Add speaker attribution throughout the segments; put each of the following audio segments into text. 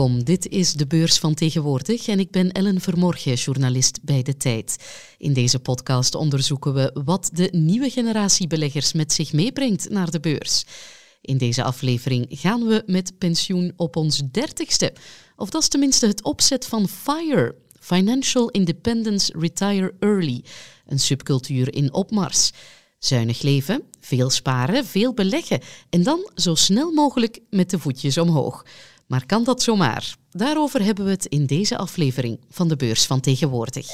Speaker 1: Welkom, dit is de beurs van tegenwoordig en ik ben Ellen Vermorgen, journalist bij De Tijd. In deze podcast onderzoeken we wat de nieuwe generatie beleggers met zich meebrengt naar de beurs. In deze aflevering gaan we met pensioen op ons dertigste. Of dat is tenminste het opzet van FIRE, Financial Independence Retire Early, een subcultuur in opmars. Zuinig leven, veel sparen, veel beleggen en dan zo snel mogelijk met de voetjes omhoog. Maar kan dat zomaar? Daarover hebben we het in deze aflevering van de Beurs van Tegenwoordig.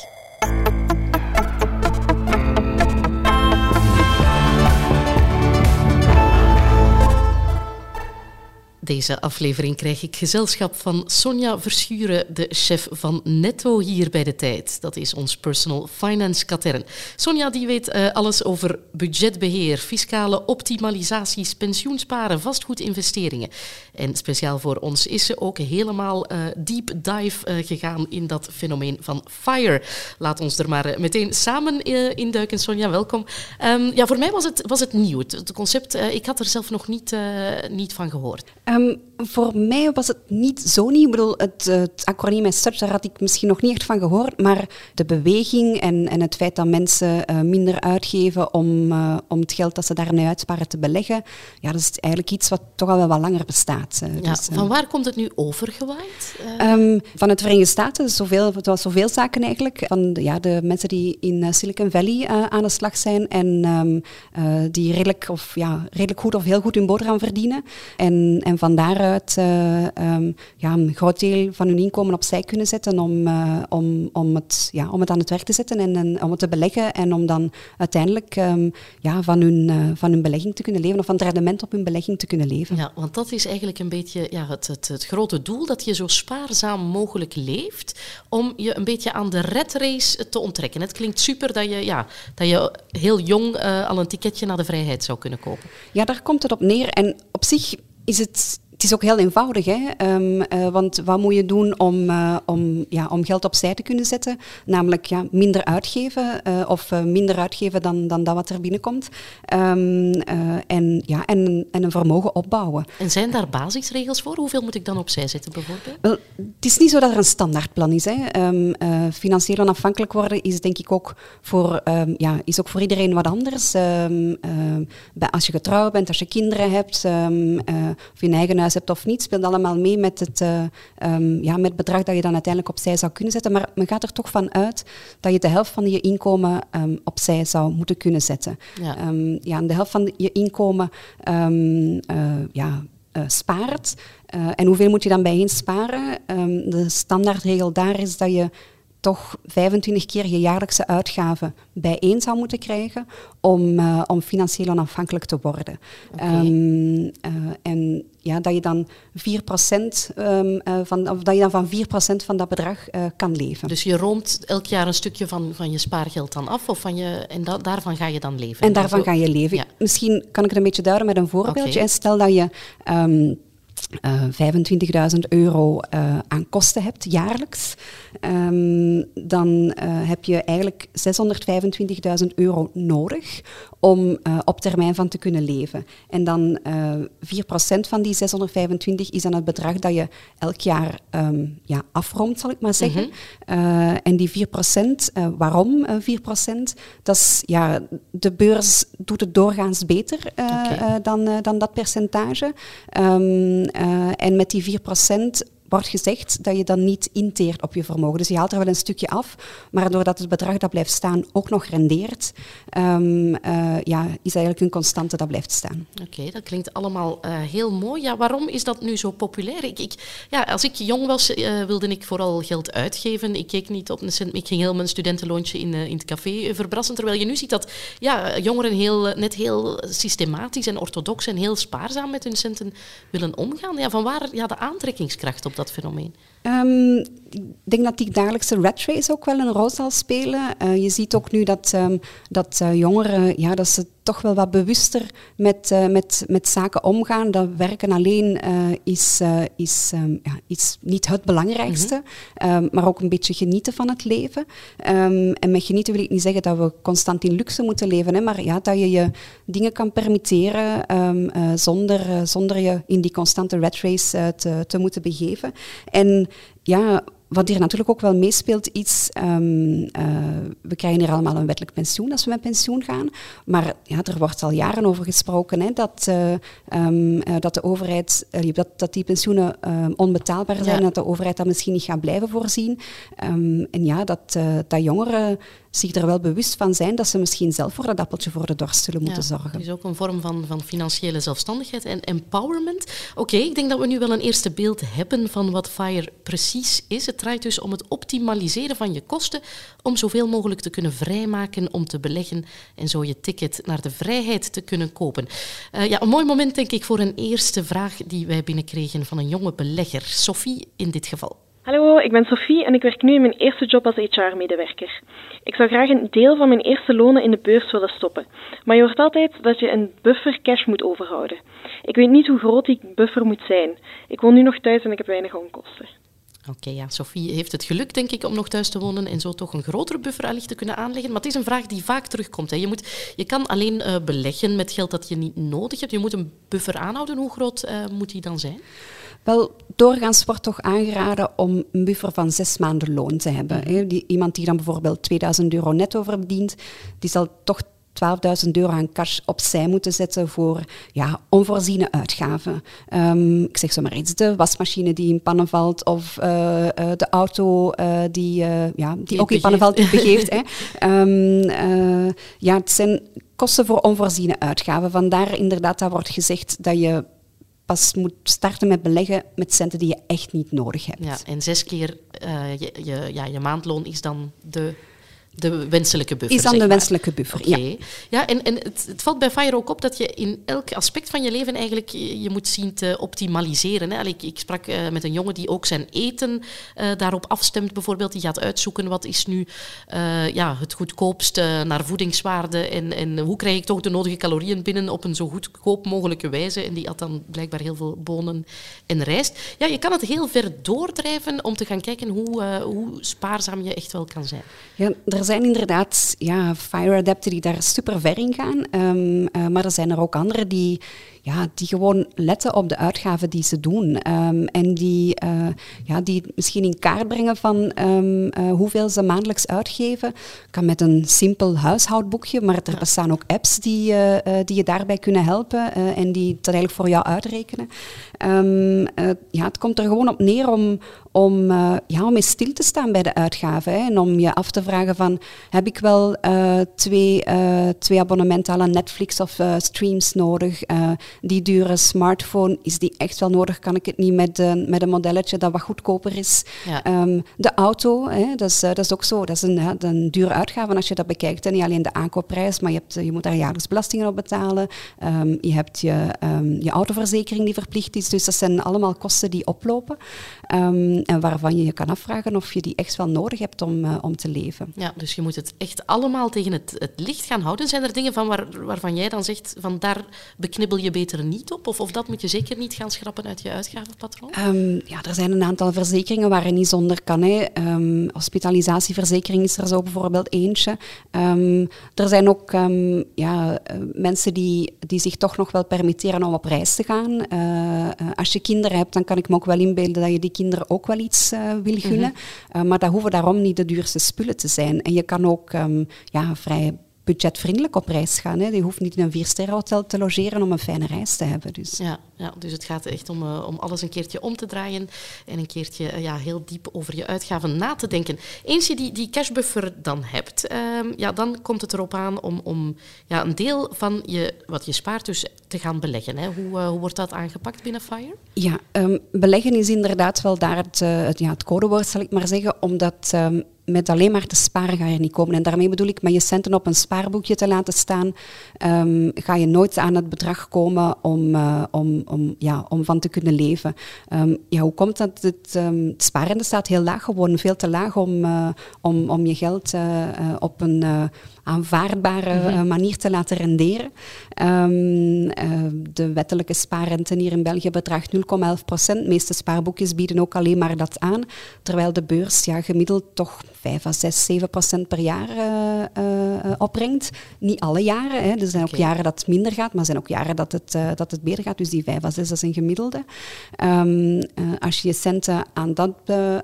Speaker 1: Deze aflevering krijg ik gezelschap van Sonja Verschuren, de chef van Netto hier bij de tijd. Dat is ons personal finance katern. Sonja die weet uh, alles over budgetbeheer, fiscale optimalisaties, pensioensparen, vastgoedinvesteringen. En speciaal voor ons is ze ook helemaal uh, deep dive uh, gegaan in dat fenomeen van FIRE. Laat ons er maar meteen samen induiken. Sonja, welkom. Um, ja, voor mij was het, was het nieuw. Het, concept, ik had er zelf nog niet, niet van gehoord.
Speaker 2: Um, voor mij was het niet zo nieuw. Ik bedoel, het, het acroniem such, daar had ik misschien nog niet echt van gehoord. Maar de beweging en, en het feit dat mensen uh, minder uitgeven om, uh, om het geld dat ze daarmee uitsparen te beleggen, ja, dat is eigenlijk iets wat toch al wel wat langer bestaat.
Speaker 1: Uh, ja, dus, van waar komt het nu overgewaaid?
Speaker 2: Um, van het Verenigde Staten, zoveel, het was zoveel zaken eigenlijk. Van de, ja, de mensen die in Silicon Valley aan de slag zijn en um, die redelijk, of, ja, redelijk goed of heel goed hun boterham verdienen. En, en van daaruit uh, um, ja, een groot deel van hun inkomen opzij kunnen zetten om, uh, om, om, het, ja, om het aan het werk te zetten en, en om het te beleggen en om dan uiteindelijk um, ja, van, hun, uh, van hun belegging te kunnen leven of van het rendement op hun belegging te kunnen leven.
Speaker 1: Ja, want dat is eigenlijk een beetje ja, het, het, het grote doel, dat je zo spaarzaam mogelijk leeft om je een beetje aan de red race te onttrekken. Het klinkt super dat je, ja, dat je heel jong al een ticketje naar de vrijheid zou kunnen kopen.
Speaker 2: Ja, daar komt het op neer. En op zich is het het is ook heel eenvoudig, hè? Um, uh, want wat moet je doen om, uh, om, ja, om geld opzij te kunnen zetten? Namelijk ja, minder uitgeven uh, of minder uitgeven dan, dan dat wat er binnenkomt. Um, en, ja, en, en een vermogen opbouwen.
Speaker 1: En zijn daar basisregels voor? Hoeveel moet ik dan opzij zetten bijvoorbeeld?
Speaker 2: Wel, het is niet zo dat er een standaardplan is. Hè. Um, financieel onafhankelijk worden is denk ik ook voor, ja, is ook voor iedereen wat anders. als je getrouwd bent, als je kinderen hebt, of je eigen huis hebt of niet, speelt allemaal mee met het, uh, um, ja, met het bedrag dat je dan uiteindelijk opzij zou kunnen zetten. Maar men gaat er toch van uit dat je de helft van je inkomen um, opzij zou moeten kunnen zetten. Ja. Um, ja, de helft van je inkomen uh, ja, uh, spaart. En hoeveel moet je dan bijeen sparen? de standaardregel daar is dat je toch 25 keer je jaarlijkse uitgaven bijeen zou moeten krijgen om, uh, om financieel onafhankelijk te worden. Okay. Um, uh, en ja, dat je dan 4% um, uh, van, of dat je dan van 4% van dat bedrag kan leven.
Speaker 1: Dus je roomt elk jaar een stukje van, van je spaargeld dan af of van je, en da daarvan ga je dan leven?
Speaker 2: En daarvan ga je leven. Ja. Misschien kan ik het een beetje duiden met een voorbeeldje. Okay. Stel dat je... Um, uh, 25.000 euro uh, aan kosten hebt jaarlijks, um, dan uh, heb je eigenlijk 625.000 euro nodig om uh, op termijn van te kunnen leven. En dan 4% van die 625 is dan het bedrag dat je elk jaar um, ja, afromt, zal ik maar zeggen. -hmm. en die 4%, waarom 4%? Dat is, ja, de beurs doet het doorgaans beter okay. dan, dan dat percentage. Um, en met die 4% wordt gezegd dat je dan niet inteert op je vermogen. Dus je haalt er wel een stukje af, maar doordat het bedrag dat blijft staan ook nog rendeert, um, uh, ja, is eigenlijk een constante dat blijft staan.
Speaker 1: Oké, dat klinkt allemaal uh, heel mooi. Ja, waarom is dat nu zo populair? Ik, ik ja, als ik jong was, uh, wilde ik vooral geld uitgeven. Ik keek niet op een cent, ik ging heel mijn studentenloontje in, in het café verbrassen. Terwijl je nu ziet dat ja, jongeren heel, net heel systematisch en orthodox en heel spaarzaam met hun centen willen omgaan. Ja, van waar ja, de aantrekkingskracht op dat fenomeen?
Speaker 2: Um, ik denk dat die dagelijkse rat race ook wel een rol zal spelen. Uh, je ziet ook nu dat, um, dat uh, jongeren ja, dat ze toch wel wat bewuster met, met, met zaken omgaan. Dat werken alleen is, is, ehm, ja, is niet het belangrijkste, mm maar ook een beetje genieten van het leven. Um, en met genieten wil ik niet zeggen dat we constant in luxe moeten leven, hè, maar ja, dat je je dingen kan permitteren zonder, zonder je in die constante red race te, te moeten begeven. En ja, wat hier natuurlijk ook wel meespeelt, iets, um, uh, we krijgen hier allemaal een wettelijk pensioen als we met pensioen gaan, maar ja, er wordt al jaren over gesproken hè, dat, uh, um, uh, dat de overheid, dat, dat die pensioenen um, onbetaalbaar zijn en dat de overheid dat misschien niet gaat blijven voorzien. en ja, dat, dat jongeren zich er wel bewust van zijn dat ze misschien zelf voor dat appeltje voor de dorst zullen moeten zorgen.
Speaker 1: Dus ook een vorm van, van financiële zelfstandigheid en empowerment. Oké, ik denk dat we nu wel een eerste beeld hebben van wat FIRE precies is. Het draait dus om het optimaliseren van je kosten om zoveel mogelijk te kunnen vrijmaken om te beleggen en zo je ticket naar de vrijheid te kunnen kopen. Uh, ja, een mooi moment denk ik voor een eerste vraag die wij binnenkregen van een jonge belegger, Sophie in dit geval.
Speaker 3: Hallo, ik ben Sophie en ik werk nu in mijn eerste job als HR-medewerker. Ik zou graag een deel van mijn eerste lonen in de beurs willen stoppen. Maar je hoort altijd dat je een buffer cash moet overhouden. Ik weet niet hoe groot die buffer moet zijn. Ik woon nu nog thuis en ik heb weinig onkosten.
Speaker 1: Oké, ja, Sophie heeft het geluk, denk ik, om nog thuis te wonen en zo toch een grotere buffer allicht te kunnen aanleggen. Maar het is een vraag die vaak terugkomt. Hè. Je, moet, je kan alleen uh, beleggen met geld dat je niet nodig hebt. Je moet een buffer aanhouden. Hoe groot uh, moet die dan zijn?
Speaker 2: Wel, doorgaans wordt toch aangeraden om een buffer van zes maanden loon te hebben. Mhm. Die, iemand die dan bijvoorbeeld 2000 euro netto verdient, die zal toch 12.000 euro aan cash opzij moeten zetten voor ja, onvoorziene uitgaven. Um, ik zeg zomaar iets, de wasmachine die in pannen valt of uh, uh, de auto uh, die, ja, die, die ook in pannen valt, die begeeft. hè. Um, ja, het zijn kosten voor onvoorziene uitgaven. Vandaar inderdaad dat wordt gezegd dat je pas moet starten met beleggen met centen die je echt niet nodig hebt.
Speaker 1: Ja, en zes keer je, je, ja, je maandloon is dan de de wenselijke buffer.
Speaker 2: Is dan de wenselijke buffer,
Speaker 1: okay. ja. ja. En, en het, het, valt bij FIRE ook op dat je in elk aspect van je leven eigenlijk je, moet zien te optimaliseren. Hè. Ik, ik, sprak uh, met een jongen die ook zijn eten uh, daarop afstemt, bijvoorbeeld. Die gaat uitzoeken wat is nu uh, ja, het goedkoopste naar voedingswaarde en, en hoe krijg ik toch de nodige calorieën binnen op een zo goedkoop mogelijke wijze. En die had dan blijkbaar heel veel bonen en rijst. Ja, je kan het heel ver doordrijven om te gaan kijken hoe, hoe spaarzaam je echt wel kan zijn.
Speaker 2: Ja, zijn inderdaad ja, fire-adepten die daar super ver in gaan. Um, uh, maar er zijn er ook anderen die ja, die gewoon letten op de uitgaven die ze doen. Um, en die, uh, ja, die misschien in kaart brengen van um, uh, hoeveel ze maandelijks uitgeven. Kan met een simpel huishoudboekje, maar er bestaan ook apps die, uh, die je daarbij kunnen helpen en die dat eigenlijk voor jou uitrekenen. Um, ja, het komt er gewoon op neer om, om, ja, om eens stil te staan bij de uitgaven. Hè, en om je af te vragen van, heb ik wel twee, twee abonnementen aan Netflix of streams nodig? Die dure smartphone, is die echt wel nodig? Kan ik het niet met, een, met een modelletje dat wat goedkoper is? Um, de auto, hè, dat, is, eh, dat is ook zo. Dat is een, een dure uitgave als je dat bekijkt. En niet alleen de aankoopprijs, maar je, hebt, je moet daar jaarlijks belastingen op betalen. Um, je hebt je, um, je autoverzekering die verplicht is. Dus dat zijn allemaal kosten die oplopen. en waarvan je je kan afvragen of je die echt wel nodig hebt om, uh, om te leven.
Speaker 1: Ja, dus je moet het echt allemaal tegen het, het licht gaan houden. Zijn er dingen van waar, waarvan jij dan zegt, van daar beknibbel je beter er niet op? Of, of dat moet je zeker niet gaan schrappen uit je uitgavenpatroon?
Speaker 2: Um, ja, er zijn een aantal verzekeringen waar je niet zonder kan. Hè. Um, hospitalisatieverzekering is er zo bijvoorbeeld eentje. Um, er zijn ook ja, eh, mensen die, die zich toch nog wel permitteren om op reis te gaan. Uh, als je kinderen hebt, dan kan ik me ook wel inbeelden dat je die kinderen ook wel iets uh, wil gunnen. Mm -hmm. maar dat hoeven daarom niet de duurste spullen te zijn. En je kan ook ja, vrij budgetvriendelijk op reis gaan. Hè. Die hoeft niet in een viersterrenhotel te logeren om een fijne reis te hebben. Dus.
Speaker 1: Ja, ja, dus het gaat echt om, uh, om alles een keertje om te draaien en een keertje uh, ja, heel diep over je uitgaven na te denken. Eens je die, die cashbuffer dan hebt, uh, ja, dan komt het erop aan om, om ja, een deel van je, wat je spaart dus te gaan beleggen. Hè. Hoe, uh, hoe wordt dat aangepakt binnen FIRE?
Speaker 2: Ja, um, beleggen is inderdaad wel daar het, het, ja, het codewoord, zal ik maar zeggen, omdat... Um, met alleen maar te sparen ga je niet komen. En daarmee bedoel ik, met je centen op een spaarboekje te laten staan, ehm, ga je nooit aan het bedrag komen om, uh, om, om, ja, om van te kunnen leven. Um, ja, hoe komt dat? Het, um, het spaarrente staat heel laag, gewoon veel te laag om, uh, om, om je geld uh, op een aanvaardbare mm -hmm. manier te laten renderen. Um, uh, de wettelijke spaarrente hier in België bedraagt 0,11 procent. De meeste spaarboekjes bieden ook alleen maar dat aan. Terwijl de beurs ja, gemiddeld toch 5 à 6, 7 procent per jaar uh, opbrengt. Niet alle jaren. Hè. Er zijn okay. ook jaren dat het minder gaat, maar er zijn ook jaren dat het, dat het beter gaat. Dus die 5 à 6 dat is een gemiddelde. Um, als je je centen aan dat,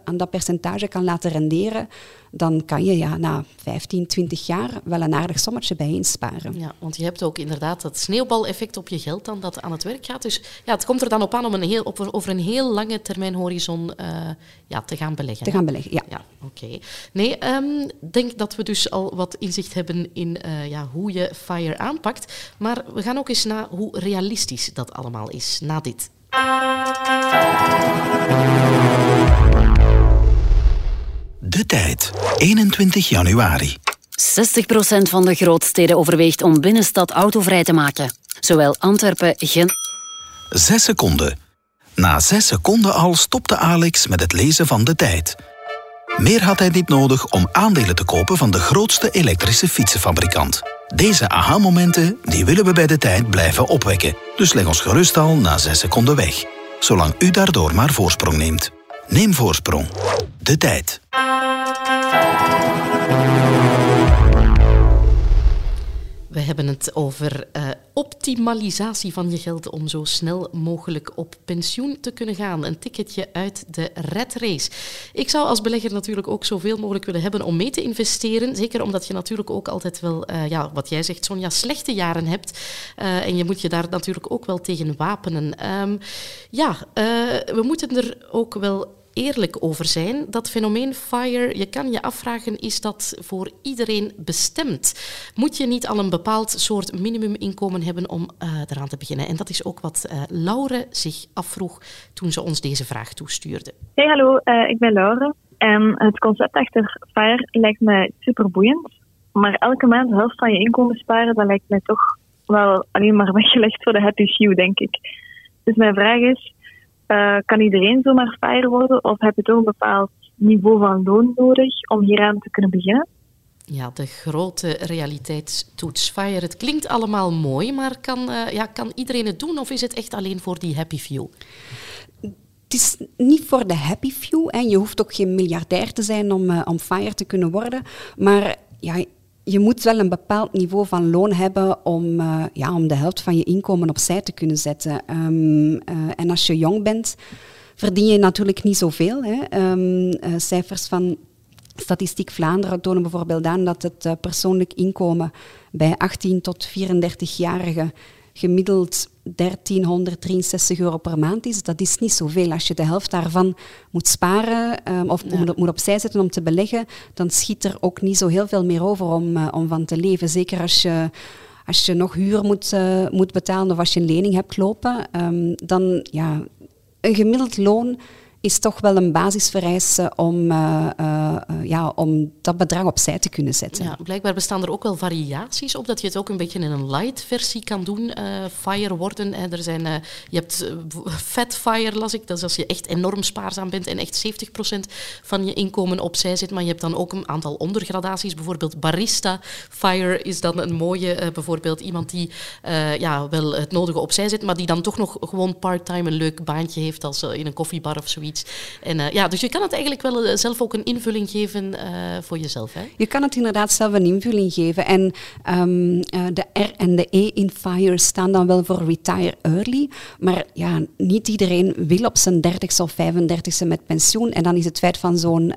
Speaker 2: aan dat percentage kan laten renderen, dan kan je ja, na 15, 20 jaar wel een aardig sommetje bijeensparen.
Speaker 1: Ja, want je hebt ook inderdaad dat sneeuwbaleffect op je geld dan dat aan het werk gaat. Dus ja, het komt er dan op aan om een heel, op, over een heel lange termijnhorizon uh, ja, te gaan beleggen.
Speaker 2: Te gaan beleggen, ja.
Speaker 1: ja Oké. Okay. Nee, ik um, denk dat we dus al wat inzicht hebben in uh, ja, hoe je FIRE aanpakt. Maar we gaan ook eens naar hoe realistisch dat allemaal is, na dit.
Speaker 4: De tijd, 21 januari. 60%
Speaker 5: van de grootsteden overweegt om binnenstad autovrij te maken. Zowel Antwerpen, Gent...
Speaker 4: Zes seconden. Na zes seconden al stopte Alex met het lezen van de tijd. Meer had hij niet nodig om aandelen te kopen van de grootste elektrische fietsenfabrikant. Deze aha-momenten die willen we bij de tijd blijven opwekken. Dus leg ons gerust al na 6 seconden weg. Zolang u daardoor maar voorsprong neemt. Neem voorsprong. De tijd.
Speaker 1: We hebben het over uh, optimalisatie van je geld om zo snel mogelijk op pensioen te kunnen gaan. Een ticketje uit de red race. Ik zou als belegger natuurlijk ook zoveel mogelijk willen hebben om mee te investeren. Zeker omdat je natuurlijk ook altijd wel, uh, ja, wat jij zegt, Sonja, slechte jaren hebt. Uh, en je moet je daar natuurlijk ook wel tegen wapenen. Um, ja, we moeten er ook wel eerlijk over zijn. Dat fenomeen FIRE, je kan je afvragen, is dat voor iedereen bestemd? Moet je niet al een bepaald soort minimuminkomen hebben om uh, eraan te beginnen? En dat is ook wat uh, Laure zich afvroeg toen ze ons deze vraag toestuurde.
Speaker 6: Hey, hallo, uh, ik ben Laure. En het concept achter FIRE lijkt mij super boeiend. Maar elke maand de helft van je inkomen sparen, dat lijkt mij toch wel alleen maar weggelegd voor de happy few, denk ik. Dus mijn vraag is, uh, kan iedereen zomaar fire worden of heb je toch een bepaald niveau van loon nodig om hieraan te kunnen beginnen?
Speaker 1: Ja, de grote realiteitstoets FIRE. Het klinkt allemaal mooi, maar kan, uh, ja, kan iedereen het doen of is het echt alleen voor die happy few?
Speaker 2: Het is niet voor de happy few. Hè. Je hoeft ook geen miljardair te zijn om, uh, om FIRE te kunnen worden. Maar ja, je moet wel een bepaald niveau van loon hebben om, uh, ja, om de helft van je inkomen opzij te kunnen zetten. Um, uh, en als je jong bent, verdien je natuurlijk niet zoveel. Hè. Um, uh, cijfers van Statistiek Vlaanderen tonen bijvoorbeeld aan dat het persoonlijk inkomen bij 18 tot 34-jarigen gemiddeld 1363 euro per maand is. Dat is niet zoveel. Als je de helft daarvan moet sparen um, of ja. moet, moet opzij zetten om te beleggen, dan schiet er ook niet zo heel veel meer over om, uh, om van te leven. Zeker als je als je nog huur moet, uh, moet betalen of als je een lening hebt lopen, um, dan ja, een gemiddeld loon is toch wel een basisvereiste om, uh, uh, ja, om dat bedrag opzij te kunnen zetten.
Speaker 1: Ja, blijkbaar bestaan er ook wel variaties op, dat je het ook een beetje in een light versie kan doen. Fire worden, er zijn, je hebt fat fire, las ik, dat is als je echt enorm spaarzaam bent en echt 70% van je inkomen opzij zit. Maar je hebt dan ook een aantal ondergradaties, bijvoorbeeld barista fire is dan een mooie, bijvoorbeeld iemand die ja, wel het nodige opzij zit, maar die dan toch nog gewoon part-time een leuk baantje heeft als in een koffiebar of zoiets. En, uh, ja, dus je kan het eigenlijk wel uh, zelf ook een invulling geven uh, voor jezelf. Hè?
Speaker 2: Je kan het inderdaad zelf een invulling geven. En um, de R en de E in FIRE staan dan wel voor retire early. Maar ja, niet iedereen wil op zijn dertigste of 35ste met pensioen. En dan is het feit van zo'n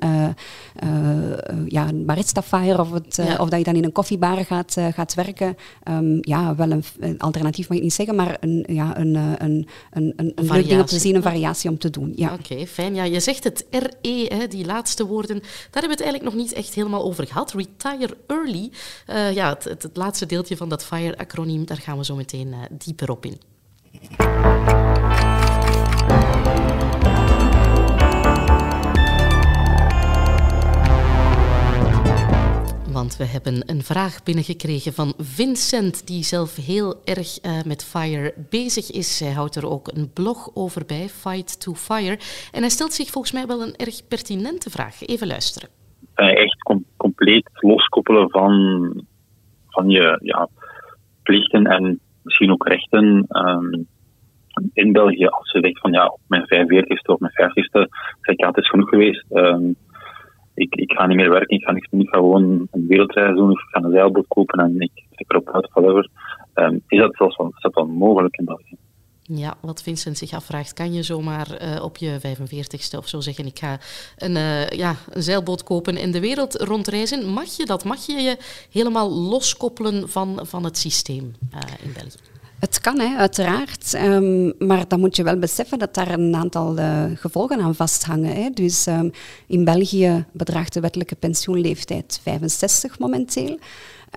Speaker 2: ja, barista FIRE of, het, ja. of dat je dan in een koffiebar gaat, gaat werken. Um, ja, wel een, een, alternatief mag ik niet zeggen, maar een, ja, een, een, een, een, een leuk ding om te zien, een variatie om te doen. Ja.
Speaker 1: Oké, okay, fijn. Ja, je zegt het RE, hè, die laatste woorden, daar hebben we het eigenlijk nog niet echt helemaal over gehad. Retire early, uh, ja, het, het, laatste deeltje van dat FIRE-acroniem, daar gaan we zo meteen uh, dieper op in. Hebben een vraag binnengekregen van Vincent, die zelf heel erg uh, met FIRE bezig is. Hij houdt er ook een blog over bij, Fight to Fire. En hij stelt zich volgens mij wel een erg pertinente vraag. Even luisteren.
Speaker 7: Uh, echt com compleet loskoppelen van, van je ja, plichten en misschien ook rechten. Um, in België, als je zegt van ja, op mijn 45ste of mijn 50ste, zeg ik ja, het is genoeg geweest. Um, ik, ik ga niet meer werken, ik ga, niet, gewoon een wereldreis doen, of ik ga een zeilboot kopen en ik trek erop uit, whatever. Um, is dat zelfs wel, dat wel mogelijk in België?
Speaker 1: Ja, wat Vincent zich afvraagt, kan je zomaar uh, op je 45ste of zo zeggen: Ik ga een, uh, ja, een zeilboot kopen en de wereld rondreizen? Mag je dat? Mag je je helemaal loskoppelen van, van het systeem uh, in België?
Speaker 2: Het kan, hè, uiteraard. Um, maar dan moet je wel beseffen dat daar een aantal uh, gevolgen aan vasthangen. Hè. Dus um, in België bedraagt de wettelijke pensioenleeftijd 65 momenteel.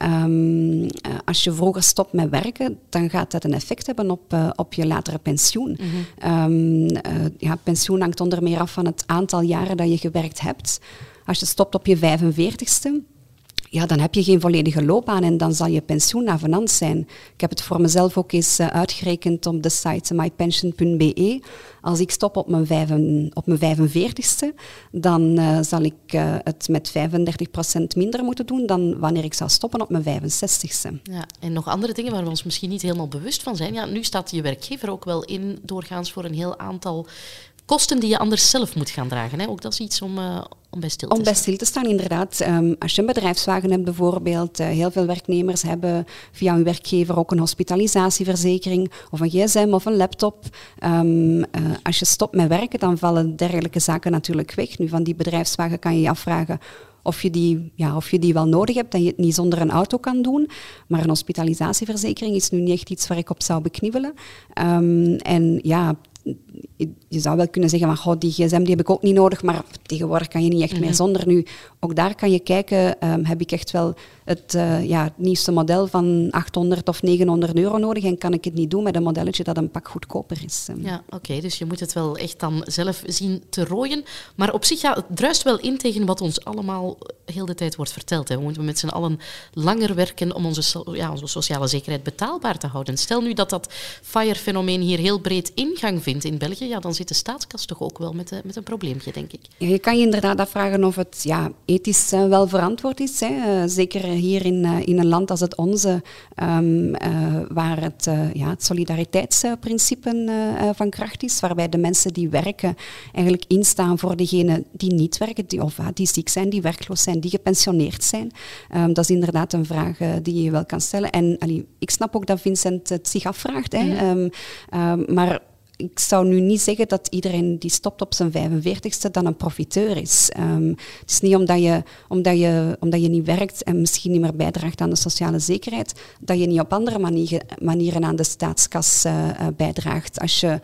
Speaker 2: Um, als je vroeger stopt met werken, dan gaat dat een effect hebben op, uh, op je latere pensioen. Mm -hmm. ja, pensioen hangt onder meer af van het aantal jaren dat je gewerkt hebt. Als je stopt op je 45ste, ja, dan heb je geen volledige loopbaan en dan zal je pensioen avenant zijn. Ik heb het voor mezelf ook eens uh, uitgerekend op de site mypension.be. Als ik stop op mijn, op mijn 45ste, dan uh, zal ik uh, het met 35% minder moeten doen dan wanneer ik zou stoppen op mijn 65ste.
Speaker 1: Ja, en nog andere dingen waar we ons misschien niet helemaal bewust van zijn. Ja, nu staat je werkgever ook wel in doorgaans voor een heel aantal kosten die je anders zelf moet gaan dragen. Hè? Ook dat is iets om, uh, om bij stil te
Speaker 2: om staan. Om bij stil te staan, inderdaad. Um, als je een bedrijfswagen hebt bijvoorbeeld, uh, heel veel werknemers hebben via hun werkgever ook een hospitalisatieverzekering of een gsm of een laptop. Um, uh, als je stopt met werken, dan vallen dergelijke zaken natuurlijk weg. Nu, van die bedrijfswagen kan je je afvragen of je, die, ja, of je die wel nodig hebt en je het niet zonder een auto kan doen. Maar een hospitalisatieverzekering is nu niet echt iets waar ik op zou beknibbelen. Um, en ja, je zou wel kunnen zeggen, van, die gsm die heb ik ook niet nodig, maar tegenwoordig kan je niet echt meer mhm. zonder. Nu, ook daar kan je kijken, um, heb ik echt wel het, uh, ja, het nieuwste model van 800 of 900 euro nodig en kan ik het niet doen met een modelletje dat een pak goedkoper is.
Speaker 1: Ehm. Ja, oké, dus je moet het wel echt dan zelf zien te rooien. Maar op zich, ja, het druist wel in tegen wat ons allemaal heel de tijd wordt verteld. Hè. We moeten met z'n allen langer werken om onze, ja, onze sociale zekerheid betaalbaar te houden. Stel nu dat dat FIRE-fenomeen hier heel breed ingang vindt in België, ja, dan zit de staatskas toch ook wel met, met een probleempje, denk ik.
Speaker 2: Ja, je kan je inderdaad afvragen of het ja, ethisch uh, wel verantwoord is. Hè. Uh, zeker hier in, in een land als het onze, um, waar het, ja, het solidariteitsprincipe van kracht is, waarbij de mensen die werken eigenlijk instaan voor degenen die niet werken, die, of die ziek zijn, die werkloos zijn, die gepensioneerd zijn. Um, dat is inderdaad een vraag die je wel kan stellen. En allee, ik snap ook dat Vincent het zich afvraagt. Hè. -hmm. um, maar ik zou nu niet zeggen dat iedereen die stopt op zijn 45ste dan een profiteur is. Um, het is niet omdat je, omdat, je, omdat je niet werkt en misschien niet meer bijdraagt aan de sociale zekerheid, dat je niet op andere manieren, manieren aan de staatskas uh, bijdraagt. Als je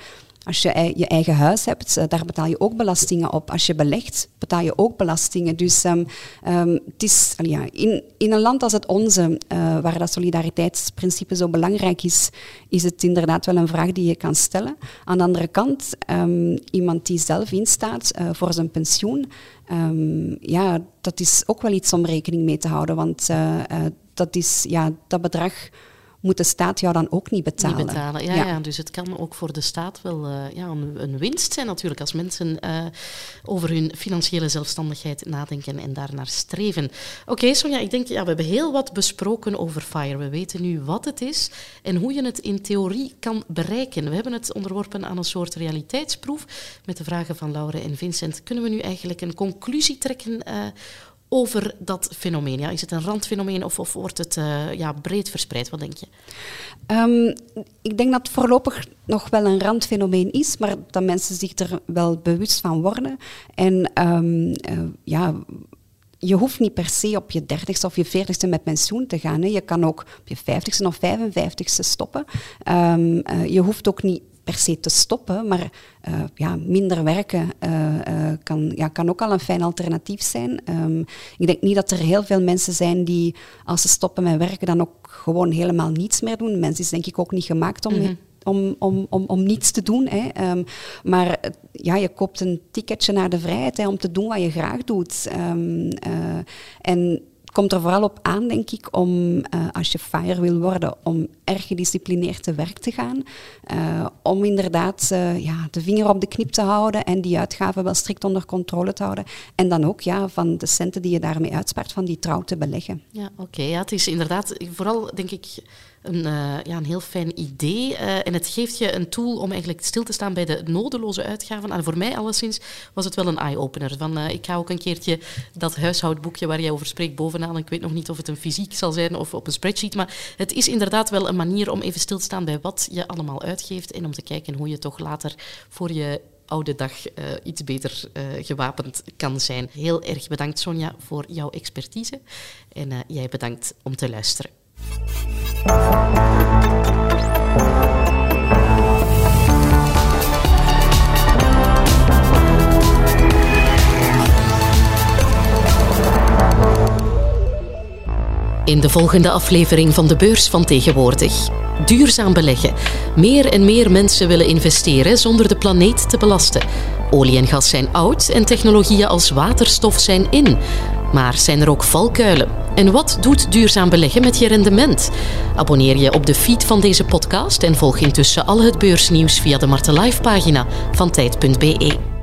Speaker 2: als je je eigen huis hebt, eh, daar betaal je ook belastingen op. Als je belegt, betaal je ook belastingen. Dus um, um, het is, ja, in, in een land als het onze, uh, waar dat solidariteitsprincipe zo belangrijk is, is het inderdaad wel een vraag die je kan stellen. Aan de andere kant, um, iemand die zelf instaat uh, voor zijn pensioen, ja, dat is ook wel iets om rekening mee te houden. Want dat, is, ja, dat bedrag moet de staat jou dan ook niet betalen.
Speaker 1: Niet betalen, ja, ja. ja. Dus het kan ook voor de staat wel uh, ja, een, een, winst zijn natuurlijk als mensen uh, over hun financiële zelfstandigheid nadenken en daarnaar streven. Oké, okay, Sonja, ik denk, ja, we hebben heel wat besproken over FIRE. We weten nu wat het is en hoe je het in theorie kan bereiken. We hebben het onderworpen aan een soort realiteitsproef met de vragen van Laure en Vincent. Kunnen we nu eigenlijk een conclusie trekken uh, over dat fenomeen? Is het een randfenomeen of, wordt het uh, ja, breed verspreid? Wat denk je?
Speaker 2: Um, ik denk dat het voorlopig nog wel een randfenomeen is, maar dat mensen zich er wel bewust van worden. En um, uh, ja, je hoeft niet per se op je dertigste of je veertigste met pensioen te gaan. Hè. Je kan ook op je vijftigste of 55ste stoppen. Um, uh, je hoeft ook niet per se te stoppen, maar uh, ja, minder werken uh, uh, kan, ja, kan ook al een fijn alternatief zijn. Um, ik denk niet dat er heel veel mensen zijn die als ze stoppen met werken dan ook gewoon helemaal niets meer doen. Mensen is denk ik ook niet gemaakt om mm -hmm om, om, om, om niets te doen. Hè. Um, maar ja, je koopt een ticketje naar de vrijheid hè, om te doen wat je graag doet. Um, uh, en komt er vooral op aan, denk ik, om als je fire wil worden, om erg gedisciplineerd te werk te gaan. om inderdaad ja, de vinger op de knip te houden en die uitgaven wel strikt onder controle te houden. En dan ook ja, van de centen die je daarmee uitspaart, van die trouw te beleggen.
Speaker 1: Ja, oké. ja, het is inderdaad vooral, denk ik, een, uh, ja, een heel fijn idee. Uh, en het geeft je een tool om eigenlijk stil te staan bij de nodeloze uitgaven. En voor mij alleszins was het wel een eye-opener. Van, uh, ik ga ook een keertje dat huishoudboekje waar jij over spreekt bovenaan. Ik weet nog niet of het een fysiek zal zijn of op een spreadsheet. Maar het is inderdaad wel een manier om even stil te staan bij wat je allemaal uitgeeft. En om te kijken hoe je toch later voor je oude dag iets beter gewapend kan zijn. Heel erg bedankt, Sonja, voor jouw expertise. En jij bedankt om te luisteren. In de volgende aflevering van de beurs van tegenwoordig. Duurzaam beleggen. Meer en meer mensen willen investeren zonder de planeet te belasten. Olie en gas zijn oud en technologieën als waterstof zijn in. Maar zijn er ook valkuilen? En wat doet duurzaam beleggen met je rendement? Abonneer je op de feed van deze podcast en volg intussen al het beursnieuws via de Marten Live pagina van tijd.be.